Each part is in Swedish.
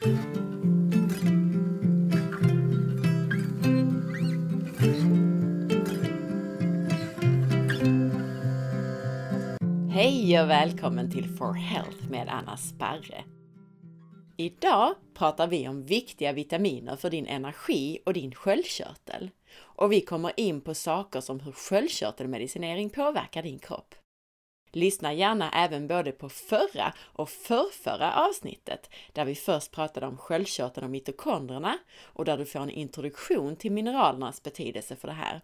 Hej och välkommen till For Health med Anna Sparre. Idag pratar vi om viktiga vitaminer för din energi och din sköldkörtel. Och vi kommer in på saker som hur sköldkörtelmedicinering påverkar din kropp. Lyssna gärna även både på förra och förrförra avsnittet där vi först pratade om sköldkörteln och mitokondrierna och där du får en introduktion till mineralernas betydelse för det här.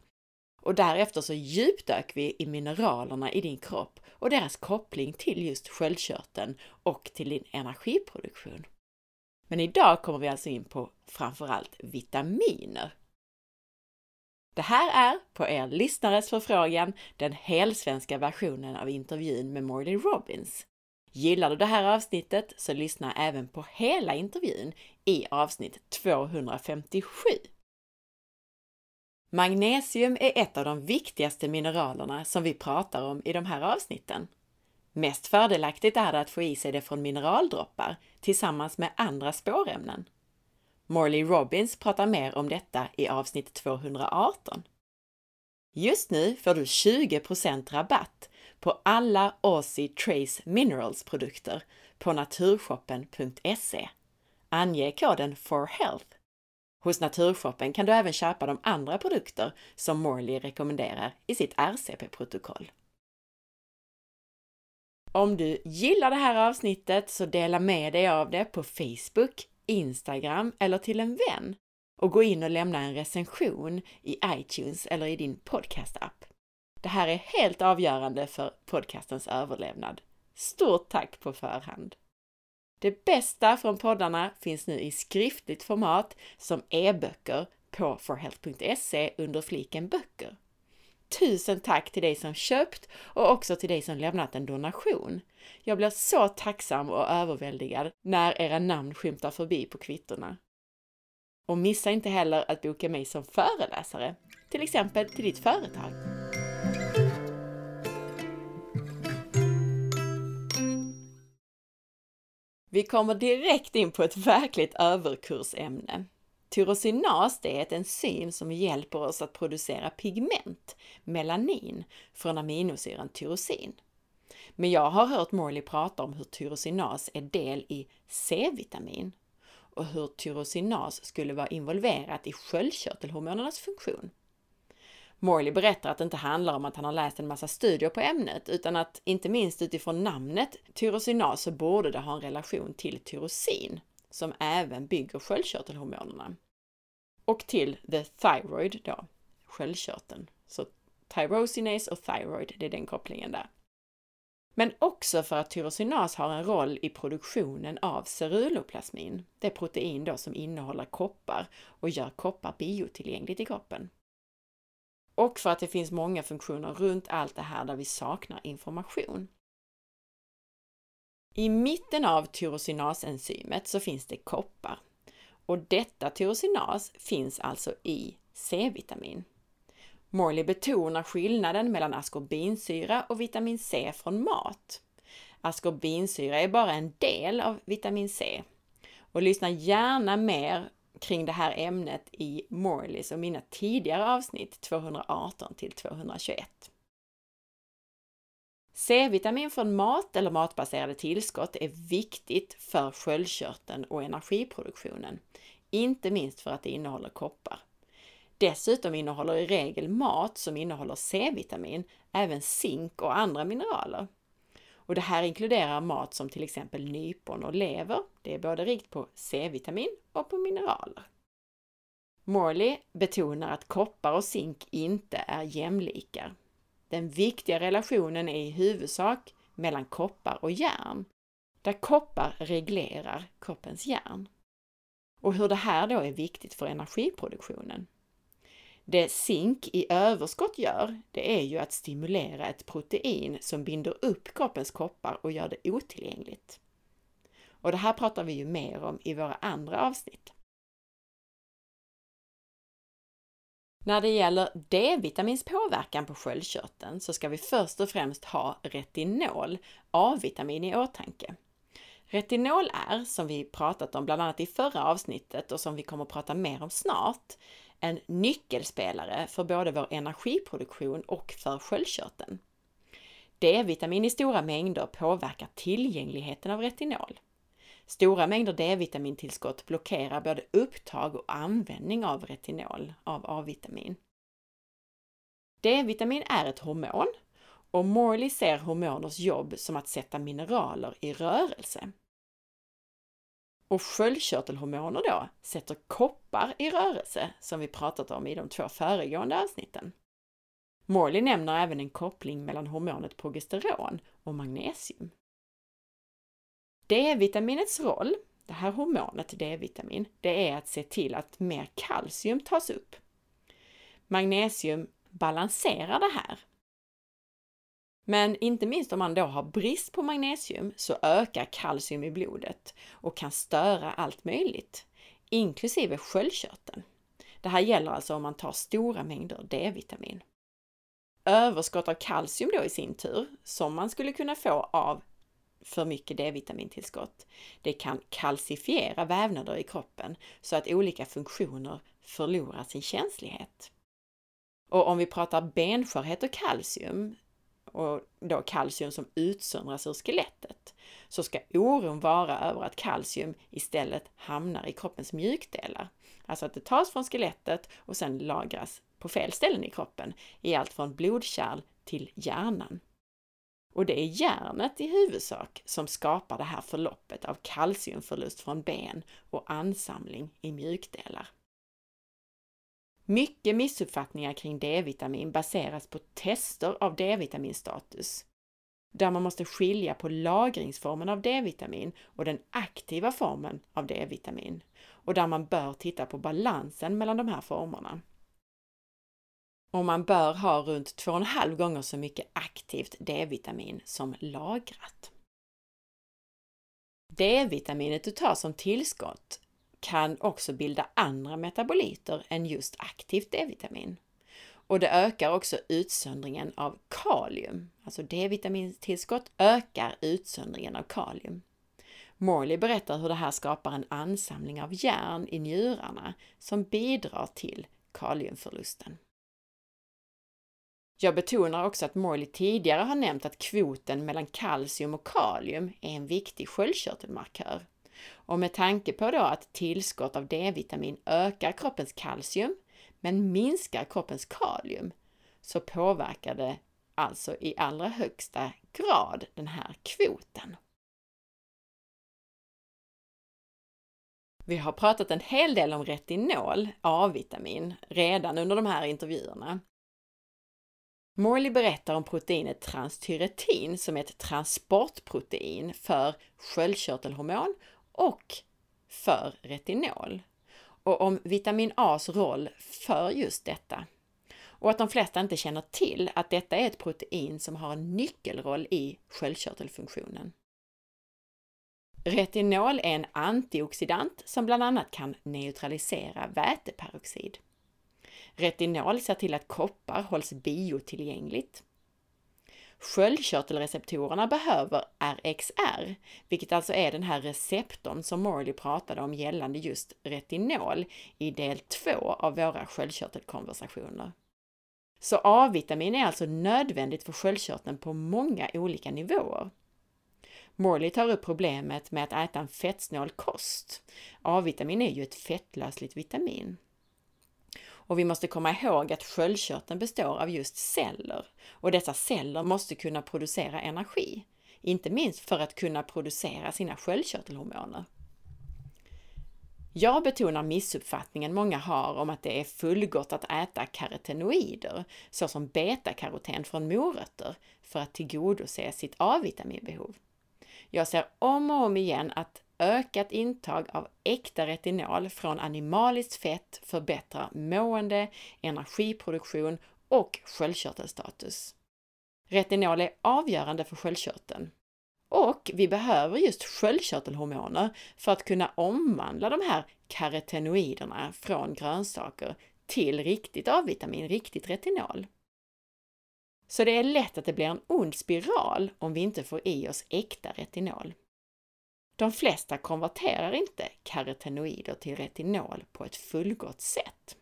Och därefter så djupdök vi i mineralerna i din kropp och deras koppling till just sköldkörteln och till din energiproduktion. Men idag kommer vi alltså in på framförallt vitaminer. Det här är, på er lyssnares förfrågan, den helsvenska versionen av intervjun med Morley Robbins. Gillar du det här avsnittet så lyssna även på hela intervjun i avsnitt 257. Magnesium är ett av de viktigaste mineralerna som vi pratar om i de här avsnitten. Mest fördelaktigt är det att få i sig det från mineraldroppar tillsammans med andra spårämnen. Morley Robbins pratar mer om detta i avsnitt 218. Just nu får du 20% rabatt på alla Aussie Trace Minerals produkter på naturshoppen.se. Ange koden FORHEALTH. Hos Naturshoppen kan du även köpa de andra produkter som Morley rekommenderar i sitt RCP-protokoll. Om du gillar det här avsnittet så dela med dig av det på Facebook, Instagram eller till en vän och gå in och lämna en recension i iTunes eller i din podcast-app. Det här är helt avgörande för podcastens överlevnad. Stort tack på förhand! Det bästa från poddarna finns nu i skriftligt format som e-böcker på forhealth.se under fliken böcker. Tusen tack till dig som köpt och också till dig som lämnat en donation. Jag blir så tacksam och överväldigad när era namn skymtar förbi på kvittorna. Och missa inte heller att boka mig som föreläsare, till exempel till ditt företag. Vi kommer direkt in på ett verkligt överkursämne. Tyrosinas är ett enzym som hjälper oss att producera pigment, melanin, från aminosyran tyrosin. Men jag har hört Morley prata om hur tyrosinas är del i C-vitamin och hur tyrosinas skulle vara involverat i sköldkörtelhormonernas funktion. Morley berättar att det inte handlar om att han har läst en massa studier på ämnet utan att inte minst utifrån namnet tyrosinas så borde det ha en relation till tyrosin som även bygger sköldkörtelhormonerna. Och till the thyroid då, sköldkörteln. Så tyrosinase och thyroid, det är den kopplingen där. Men också för att tyrosinas har en roll i produktionen av ceruloplasmin, det protein då som innehåller koppar och gör koppar biotillgängligt i kroppen. Och för att det finns många funktioner runt allt det här där vi saknar information. I mitten av tyrosinasenzymet så finns det koppar och detta tyrosinas finns alltså i C-vitamin. Morley betonar skillnaden mellan askorbinsyra och vitamin C från mat. Askorbinsyra är bara en del av vitamin C. Och lyssna gärna mer kring det här ämnet i Morleys och mina tidigare avsnitt 218 till 221. C-vitamin från mat eller matbaserade tillskott är viktigt för sköldkörteln och energiproduktionen, inte minst för att det innehåller koppar. Dessutom innehåller i regel mat som innehåller C-vitamin även zink och andra mineraler. Och det här inkluderar mat som till exempel nypon och lever. Det är både rikt på C-vitamin och på mineraler. Morley betonar att koppar och zink inte är jämlikar. Den viktiga relationen är i huvudsak mellan koppar och järn, där koppar reglerar kroppens järn. Och hur det här då är viktigt för energiproduktionen. Det zink i överskott gör, det är ju att stimulera ett protein som binder upp kroppens koppar och gör det otillgängligt. Och det här pratar vi ju mer om i våra andra avsnitt. När det gäller D-vitamins påverkan på sköldkörteln så ska vi först och främst ha retinol, A-vitamin, i åtanke. Retinol är, som vi pratat om bland annat i förra avsnittet och som vi kommer att prata mer om snart, en nyckelspelare för både vår energiproduktion och för sköldkörteln. D-vitamin i stora mängder påverkar tillgängligheten av retinol. Stora mängder D-vitamintillskott blockerar både upptag och användning av retinol, av A-vitamin. D-vitamin är ett hormon och Morley ser hormoners jobb som att sätta mineraler i rörelse. Och sköldkörtelhormoner då sätter koppar i rörelse, som vi pratat om i de två föregående avsnitten. Morley nämner även en koppling mellan hormonet progesteron och magnesium. D-vitaminets roll, det här hormonet D-vitamin, det är att se till att mer kalcium tas upp. Magnesium balanserar det här. Men inte minst om man då har brist på magnesium så ökar kalcium i blodet och kan störa allt möjligt, inklusive sköldkörteln. Det här gäller alltså om man tar stora mängder D-vitamin. Överskott av kalcium då i sin tur, som man skulle kunna få av för mycket D-vitamintillskott. Det kan kalcifiera vävnader i kroppen så att olika funktioner förlorar sin känslighet. Och om vi pratar benskörhet och kalcium, och då kalcium som utsöndras ur skelettet, så ska oron vara över att kalcium istället hamnar i kroppens mjukdelar. Alltså att det tas från skelettet och sedan lagras på fel ställen i kroppen, i allt från blodkärl till hjärnan. Och det är hjärnet i huvudsak som skapar det här förloppet av kalciumförlust från ben och ansamling i mjukdelar. Mycket missuppfattningar kring D-vitamin baseras på tester av D-vitaminstatus, där man måste skilja på lagringsformen av D-vitamin och den aktiva formen av D-vitamin och där man bör titta på balansen mellan de här formerna och man bör ha runt 2,5 gånger så mycket aktivt D-vitamin som lagrat. D-vitaminet du tar som tillskott kan också bilda andra metaboliter än just aktivt D-vitamin. Och det ökar också utsöndringen av kalium. Alltså D-vitamintillskott ökar utsöndringen av kalium. Morley berättar hur det här skapar en ansamling av järn i njurarna som bidrar till kaliumförlusten. Jag betonar också att Morley tidigare har nämnt att kvoten mellan kalcium och kalium är en viktig sköldkörtelmarkör. Och med tanke på då att tillskott av D-vitamin ökar kroppens kalcium men minskar kroppens kalium så påverkar det alltså i allra högsta grad den här kvoten. Vi har pratat en hel del om retinol, A-vitamin, redan under de här intervjuerna. Morley berättar om proteinet transtyretin som är ett transportprotein för sköldkörtelhormon och för retinol och om vitamin A's roll för just detta. Och att de flesta inte känner till att detta är ett protein som har en nyckelroll i sköldkörtelfunktionen. Retinol är en antioxidant som bland annat kan neutralisera väteperoxid. Retinol ser till att koppar hålls biotillgängligt. Sköldkörtelreceptorerna behöver RXR, vilket alltså är den här receptorn som Morley pratade om gällande just retinol i del 2 av våra sköldkörtelkonversationer. Så A-vitamin är alltså nödvändigt för sköldkörteln på många olika nivåer. Morley tar upp problemet med att äta en fettsnål kost. A-vitamin är ju ett fettlösligt vitamin. Och vi måste komma ihåg att sköldkörteln består av just celler och dessa celler måste kunna producera energi, inte minst för att kunna producera sina sköldkörtelhormoner. Jag betonar missuppfattningen många har om att det är fullgott att äta karotenoider, såsom betakaroten från morötter, för att tillgodose sitt A-vitaminbehov. Jag ser om och om igen att ökat intag av äkta retinol från animaliskt fett förbättrar mående, energiproduktion och sköldkörtelstatus. Retinol är avgörande för sköldkörteln. Och vi behöver just sköldkörtelhormoner för att kunna omvandla de här karotenoiderna från grönsaker till riktigt A-vitamin, riktigt retinol. Så det är lätt att det blir en ond spiral om vi inte får i oss äkta retinol. De flesta konverterar inte karotenoider till retinol på ett fullgott sätt.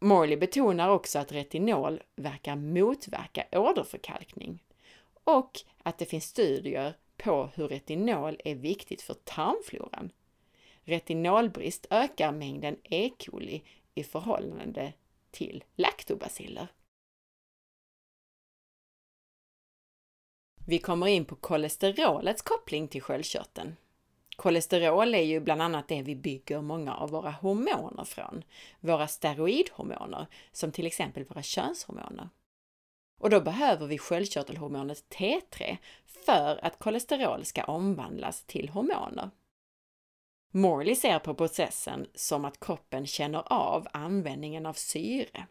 Morley betonar också att retinol verkar motverka åderförkalkning och att det finns studier på hur retinol är viktigt för tarmfloran. Retinolbrist ökar mängden E. coli i förhållande till laktobaciller. Vi kommer in på kolesterolets koppling till sköldkörteln. Kolesterol är ju bland annat det vi bygger många av våra hormoner från. Våra steroidhormoner, som till exempel våra könshormoner. Och då behöver vi sköldkörtelhormonet T3 för att kolesterol ska omvandlas till hormoner. Morley ser på processen som att kroppen känner av användningen av syre.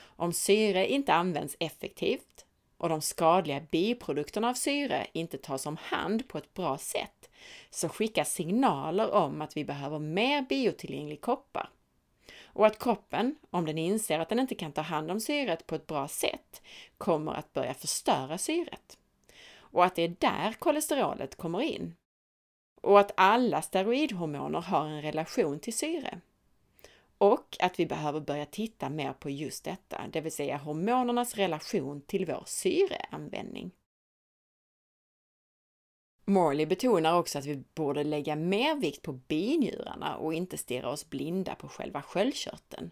Om syre inte används effektivt och de skadliga biprodukterna av syre inte tas om hand på ett bra sätt så skickas signaler om att vi behöver mer biotillgänglig koppar. Och att kroppen, om den inser att den inte kan ta hand om syret på ett bra sätt, kommer att börja förstöra syret. Och att det är där kolesterolet kommer in. Och att alla steroidhormoner har en relation till syre. Och att vi behöver börja titta mer på just detta, det vill säga hormonernas relation till vår syreanvändning. Morley betonar också att vi borde lägga mer vikt på binjurarna och inte stirra oss blinda på själva sköldkörteln.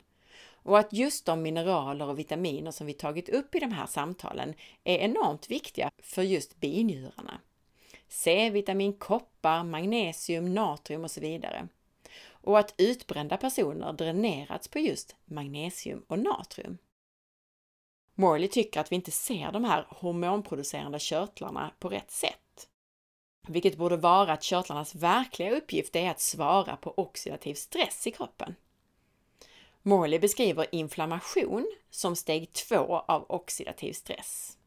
Och att just de mineraler och vitaminer som vi tagit upp i de här samtalen är enormt viktiga för just binjurarna. C-vitamin, koppar, magnesium, natrium och så vidare och att utbrända personer dränerats på just magnesium och natrium. Morley tycker att vi inte ser de här hormonproducerande körtlarna på rätt sätt. Vilket borde vara att körtlarnas verkliga uppgift är att svara på oxidativ stress i kroppen. Morley beskriver inflammation som steg två av oxidativ stress.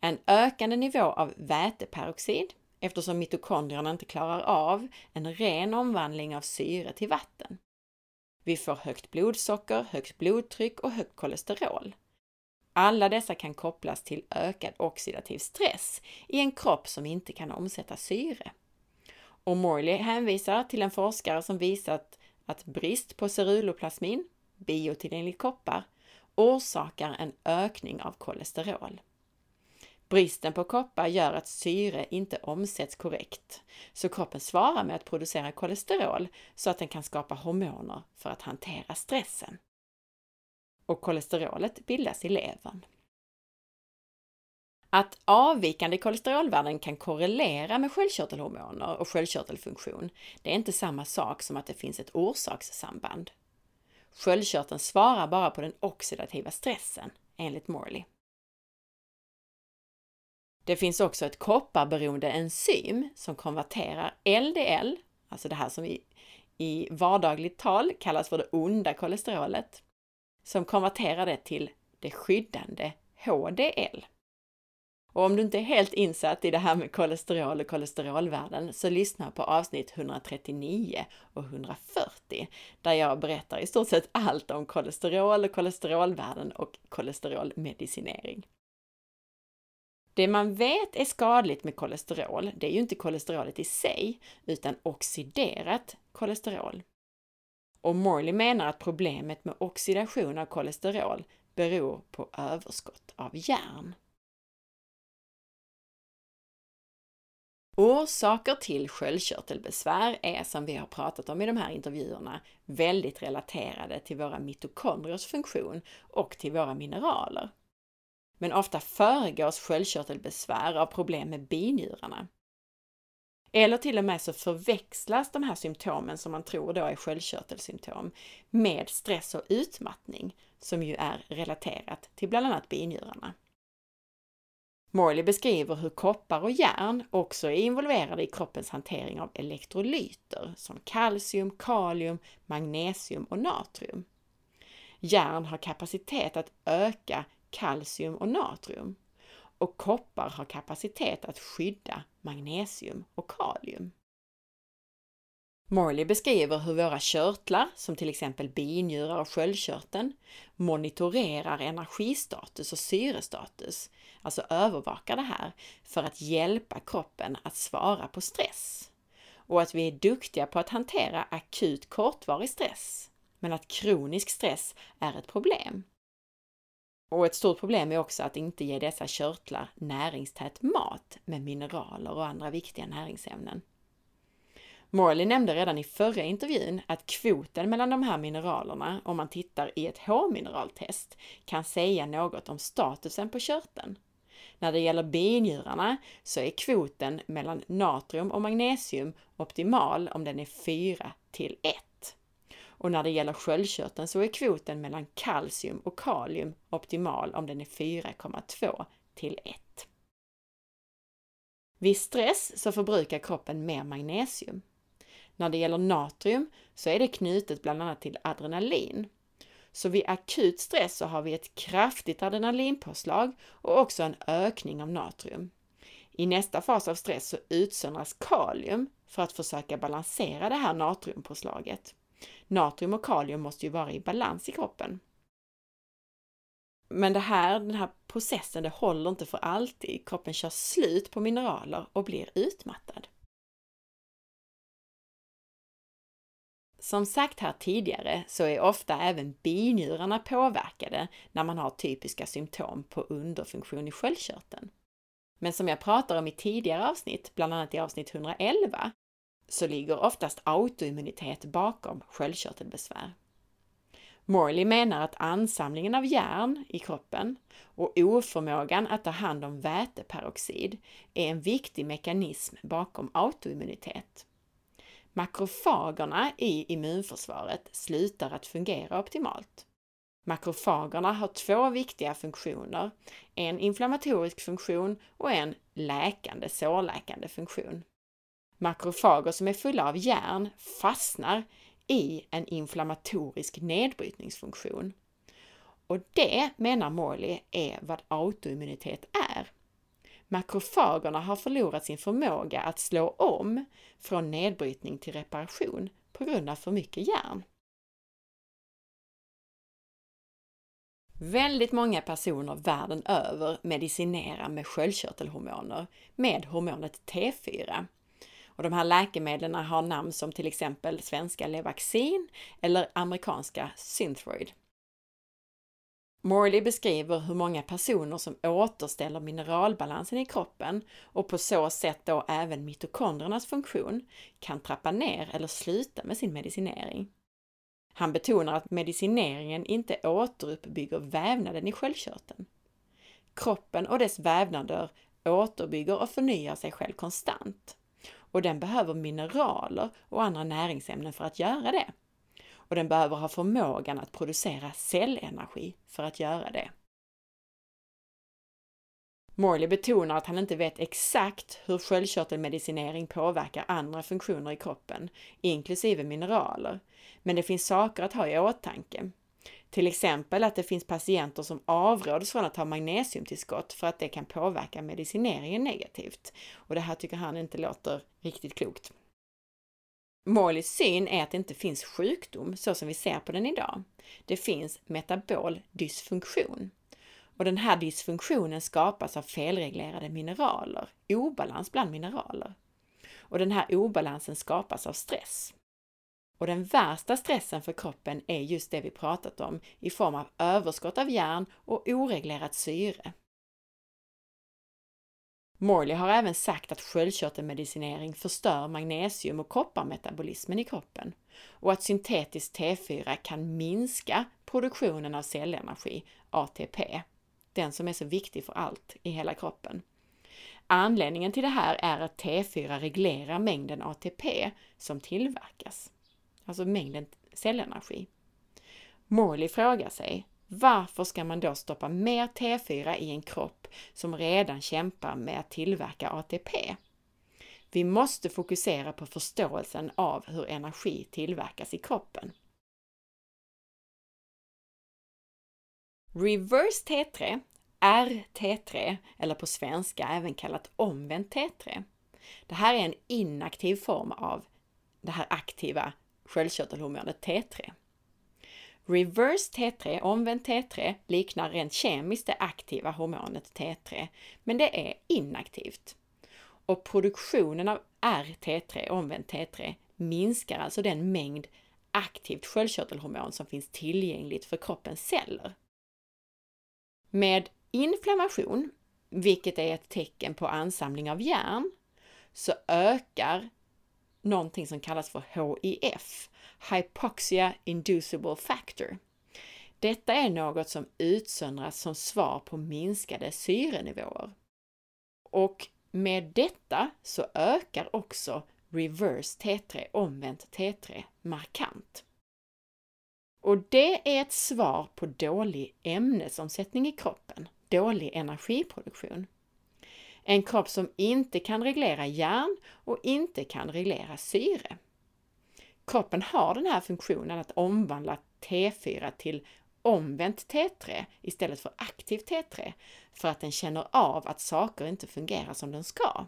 En ökande nivå av väteperoxid, eftersom mitokondrierna inte klarar av en ren omvandling av syre till vatten. Vi får högt blodsocker, högt blodtryck och högt kolesterol. Alla dessa kan kopplas till ökad oxidativ stress i en kropp som inte kan omsätta syre. Och Morley hänvisar till en forskare som visat att brist på ceruloplasmin, biotillgänglig koppar, orsakar en ökning av kolesterol. Bristen på koppar gör att syre inte omsätts korrekt, så kroppen svarar med att producera kolesterol så att den kan skapa hormoner för att hantera stressen. Och kolesterolet bildas i levern. Att avvikande kolesterolvärden kan korrelera med sköldkörtelhormoner och sköldkörtelfunktion, det är inte samma sak som att det finns ett orsakssamband. Sköldkörteln svarar bara på den oxidativa stressen, enligt Morley. Det finns också ett kopparberoende enzym som konverterar LDL, alltså det här som vi i vardagligt tal kallas för det onda kolesterolet, som konverterar det till det skyddande HDL. Och om du inte är helt insatt i det här med kolesterol och kolesterolvärden så lyssna på avsnitt 139 och 140 där jag berättar i stort sett allt om kolesterol och kolesterolvärden och kolesterolmedicinering. Det man vet är skadligt med kolesterol, det är ju inte kolesterolet i sig, utan oxiderat kolesterol. Och Morley menar att problemet med oxidation av kolesterol beror på överskott av järn. Orsaker till sköldkörtelbesvär är som vi har pratat om i de här intervjuerna väldigt relaterade till våra mitokondriers funktion och till våra mineraler. Men ofta föregås sköldkörtelbesvär av problem med binjurarna. Eller till och med så förväxlas de här symptomen som man tror då är sköldkörtelsymptom med stress och utmattning som ju är relaterat till bland annat binjurarna. Morley beskriver hur koppar och järn också är involverade i kroppens hantering av elektrolyter som kalcium, kalium, magnesium och natrium. Järn har kapacitet att öka kalcium och natrium och koppar har kapacitet att skydda magnesium och kalium. Morley beskriver hur våra körtlar, som till exempel binjurar och sköldkörteln, monitorerar energistatus och syrestatus, alltså övervakar det här för att hjälpa kroppen att svara på stress. Och att vi är duktiga på att hantera akut kortvarig stress, men att kronisk stress är ett problem. Och ett stort problem är också att inte ge dessa körtlar näringstät mat med mineraler och andra viktiga näringsämnen. Morley nämnde redan i förra intervjun att kvoten mellan de här mineralerna, om man tittar i ett H-mineraltest, kan säga något om statusen på körteln. När det gäller binjurarna så är kvoten mellan natrium och magnesium optimal om den är 4 till 1. Och när det gäller sköldkörteln så är kvoten mellan kalcium och kalium optimal om den är 4,2 till 1. Vid stress så förbrukar kroppen mer magnesium. När det gäller natrium så är det knutet bland annat till adrenalin. Så vid akut stress så har vi ett kraftigt adrenalinpåslag och också en ökning av natrium. I nästa fas av stress så utsöndras kalium för att försöka balansera det här natriumpåslaget. Natrium och kalium måste ju vara i balans i kroppen. Men det här, den här processen, det håller inte för alltid. Kroppen kör slut på mineraler och blir utmattad. Som sagt här tidigare så är ofta även binjurarna påverkade när man har typiska symptom på underfunktion i sköldkörteln. Men som jag pratar om i tidigare avsnitt, bland annat i avsnitt 111, så ligger oftast autoimmunitet bakom sköldkörtelbesvär. Morley menar att ansamlingen av järn i kroppen och oförmågan att ta hand om väteperoxid är en viktig mekanism bakom autoimmunitet. Makrofagerna i immunförsvaret slutar att fungera optimalt. Makrofagerna har två viktiga funktioner, en inflammatorisk funktion och en läkande, sårläkande funktion. Makrofager som är fulla av järn fastnar i en inflammatorisk nedbrytningsfunktion. Och det, menar Morley, är vad autoimmunitet är. Makrofagerna har förlorat sin förmåga att slå om från nedbrytning till reparation på grund av för mycket järn. Väldigt många personer världen över medicinerar med sköldkörtelhormoner med hormonet T4. Och de här läkemedlen har namn som till exempel svenska Levaxin eller amerikanska Synthroid. Morley beskriver hur många personer som återställer mineralbalansen i kroppen och på så sätt då även mitokondrernas funktion kan trappa ner eller sluta med sin medicinering. Han betonar att medicineringen inte återuppbygger vävnaden i sköldkörteln. Kroppen och dess vävnader återbygger och förnyar sig själv konstant och den behöver mineraler och andra näringsämnen för att göra det och den behöver ha förmågan att producera cellenergi för att göra det. Morley betonar att han inte vet exakt hur sköldkörtelmedicinering påverkar andra funktioner i kroppen, inklusive mineraler, men det finns saker att ha i åtanke. Till exempel att det finns patienter som avråds från att ta magnesiumtillskott för att det kan påverka medicineringen negativt. Och det här tycker han inte låter riktigt klokt. Morleys syn är att det inte finns sjukdom så som vi ser på den idag. Det finns metabol dysfunktion. Och den här dysfunktionen skapas av felreglerade mineraler, obalans bland mineraler. Och den här obalansen skapas av stress. Och den värsta stressen för kroppen är just det vi pratat om i form av överskott av järn och oreglerat syre. Morley har även sagt att sköldkörtelmedicinering förstör magnesium och kopparmetabolismen i kroppen och att syntetiskt T4 kan minska produktionen av cellenergi, ATP, den som är så viktig för allt i hela kroppen. Anledningen till det här är att T4 reglerar mängden ATP som tillverkas, alltså mängden cellenergi. Morley frågar sig, varför ska man då stoppa mer T4 i en kropp som redan kämpar med att tillverka ATP? Vi måste fokusera på förståelsen av hur energi tillverkas i kroppen. Reverse T3, RT3 eller på svenska även kallat omvänt T3. Det här är en inaktiv form av det här aktiva sköldkörtelhormonet T3. Reverse T3, omvänt T3, liknar rent kemiskt det aktiva hormonet T3, men det är inaktivt. Och produktionen av RT3, omvänt T3, minskar alltså den mängd aktivt sköldkörtelhormon som finns tillgängligt för kroppens celler. Med inflammation, vilket är ett tecken på ansamling av järn, så ökar någonting som kallas för HIF, Hypoxia Inducible Factor. Detta är något som utsöndras som svar på minskade syrenivåer. Och med detta så ökar också reverse T3, omvänt T3, markant. Och det är ett svar på dålig ämnesomsättning i kroppen, dålig energiproduktion. En kropp som inte kan reglera järn och inte kan reglera syre. Kroppen har den här funktionen att omvandla T4 till omvänt T3 istället för aktivt T3 för att den känner av att saker inte fungerar som den ska.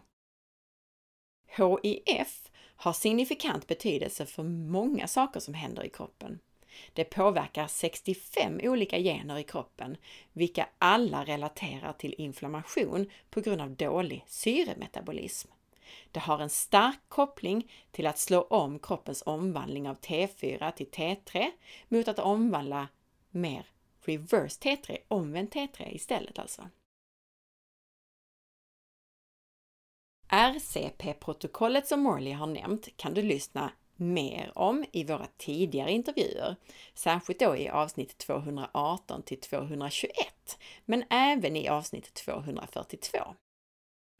HIF har signifikant betydelse för många saker som händer i kroppen. Det påverkar 65 olika gener i kroppen, vilka alla relaterar till inflammation på grund av dålig syremetabolism. Det har en stark koppling till att slå om kroppens omvandling av T4 till T3 mot att omvandla mer reverse T3, omvänt T3 istället alltså. RCP-protokollet som Morley har nämnt kan du lyssna mer om i våra tidigare intervjuer, särskilt då i avsnitt 218 till 221, men även i avsnitt 242.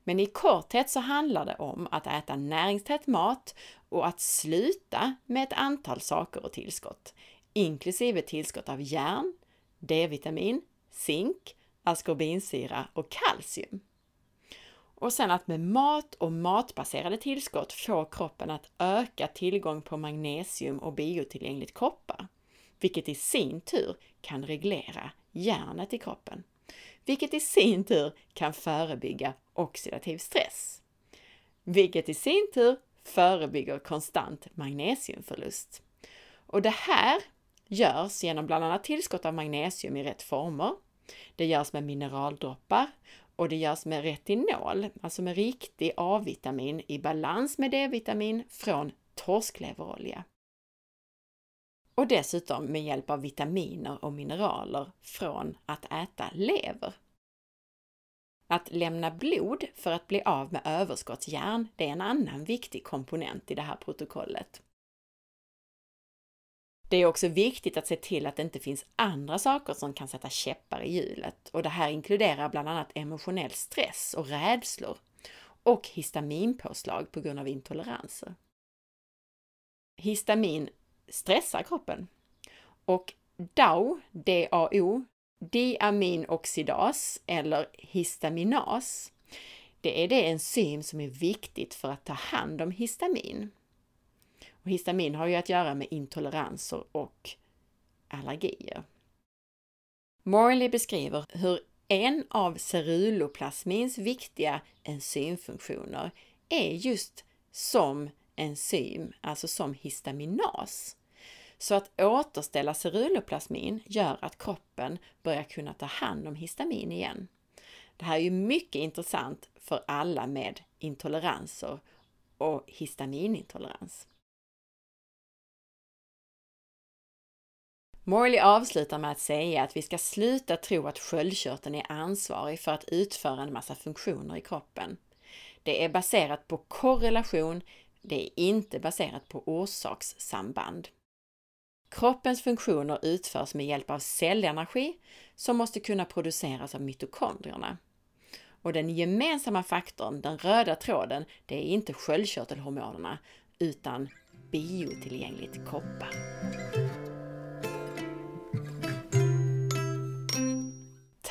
Men i korthet så handlar det om att äta näringstät mat och att sluta med ett antal saker och tillskott, inklusive tillskott av järn, D-vitamin, zink, askorbinsyra och kalcium. Och sen att med mat och matbaserade tillskott få kroppen att öka tillgång på magnesium och biotillgängligt koppar, vilket i sin tur kan reglera järnet i kroppen, vilket i sin tur kan förebygga oxidativ stress, vilket i sin tur förebygger konstant magnesiumförlust. Och det här görs genom bland annat tillskott av magnesium i rätt former. Det görs med mineraldroppar och det görs med retinol, alltså med riktig A-vitamin i balans med D-vitamin från torskleverolja. Och dessutom med hjälp av vitaminer och mineraler från att äta lever. Att lämna blod för att bli av med överskottsjärn, det är en annan viktig komponent i det här protokollet. Det är också viktigt att se till att det inte finns andra saker som kan sätta käppar i hjulet och det här inkluderar bland annat emotionell stress och rädslor och histaminpåslag på grund av intoleranser. Histamin stressar kroppen och DAO, DAO, diaminoxidas eller histaminas, det är det enzym som är viktigt för att ta hand om histamin. Och histamin har ju att göra med intoleranser och allergier. Morley beskriver hur en av ceruloplasmins viktiga enzymfunktioner är just som enzym, alltså som histaminas. Så att återställa ceruloplasmin gör att kroppen börjar kunna ta hand om histamin igen. Det här är ju mycket intressant för alla med intoleranser och histaminintolerans. Morley avslutar med att säga att vi ska sluta tro att sköldkörteln är ansvarig för att utföra en massa funktioner i kroppen. Det är baserat på korrelation, det är inte baserat på orsakssamband. Kroppens funktioner utförs med hjälp av cellenergi som måste kunna produceras av mitokondrierna. Och den gemensamma faktorn, den röda tråden, det är inte sköldkörtelhormonerna utan biotillgängligt koppar.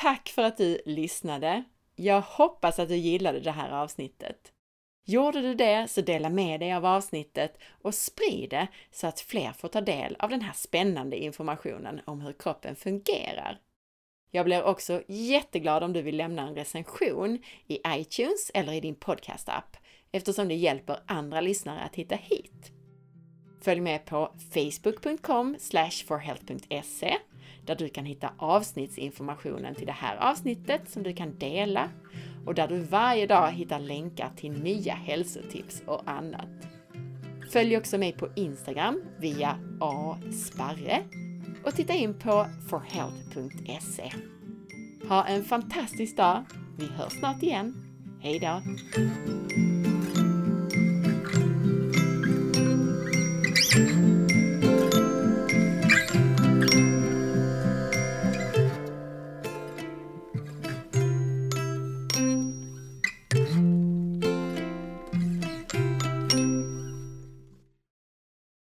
Tack för att du lyssnade! Jag hoppas att du gillade det här avsnittet. Gjorde du det så dela med dig av avsnittet och sprid det så att fler får ta del av den här spännande informationen om hur kroppen fungerar. Jag blir också jätteglad om du vill lämna en recension i iTunes eller i din podcast-app eftersom det hjälper andra lyssnare att hitta hit. Följ med på facebook.com forhealth.se där du kan hitta avsnittsinformationen till det här avsnittet som du kan dela och där du varje dag hittar länkar till nya hälsotips och annat. Följ också mig på Instagram via asparre och titta in på forhealth.se. Ha en fantastisk dag! Vi hörs snart igen. Hejdå!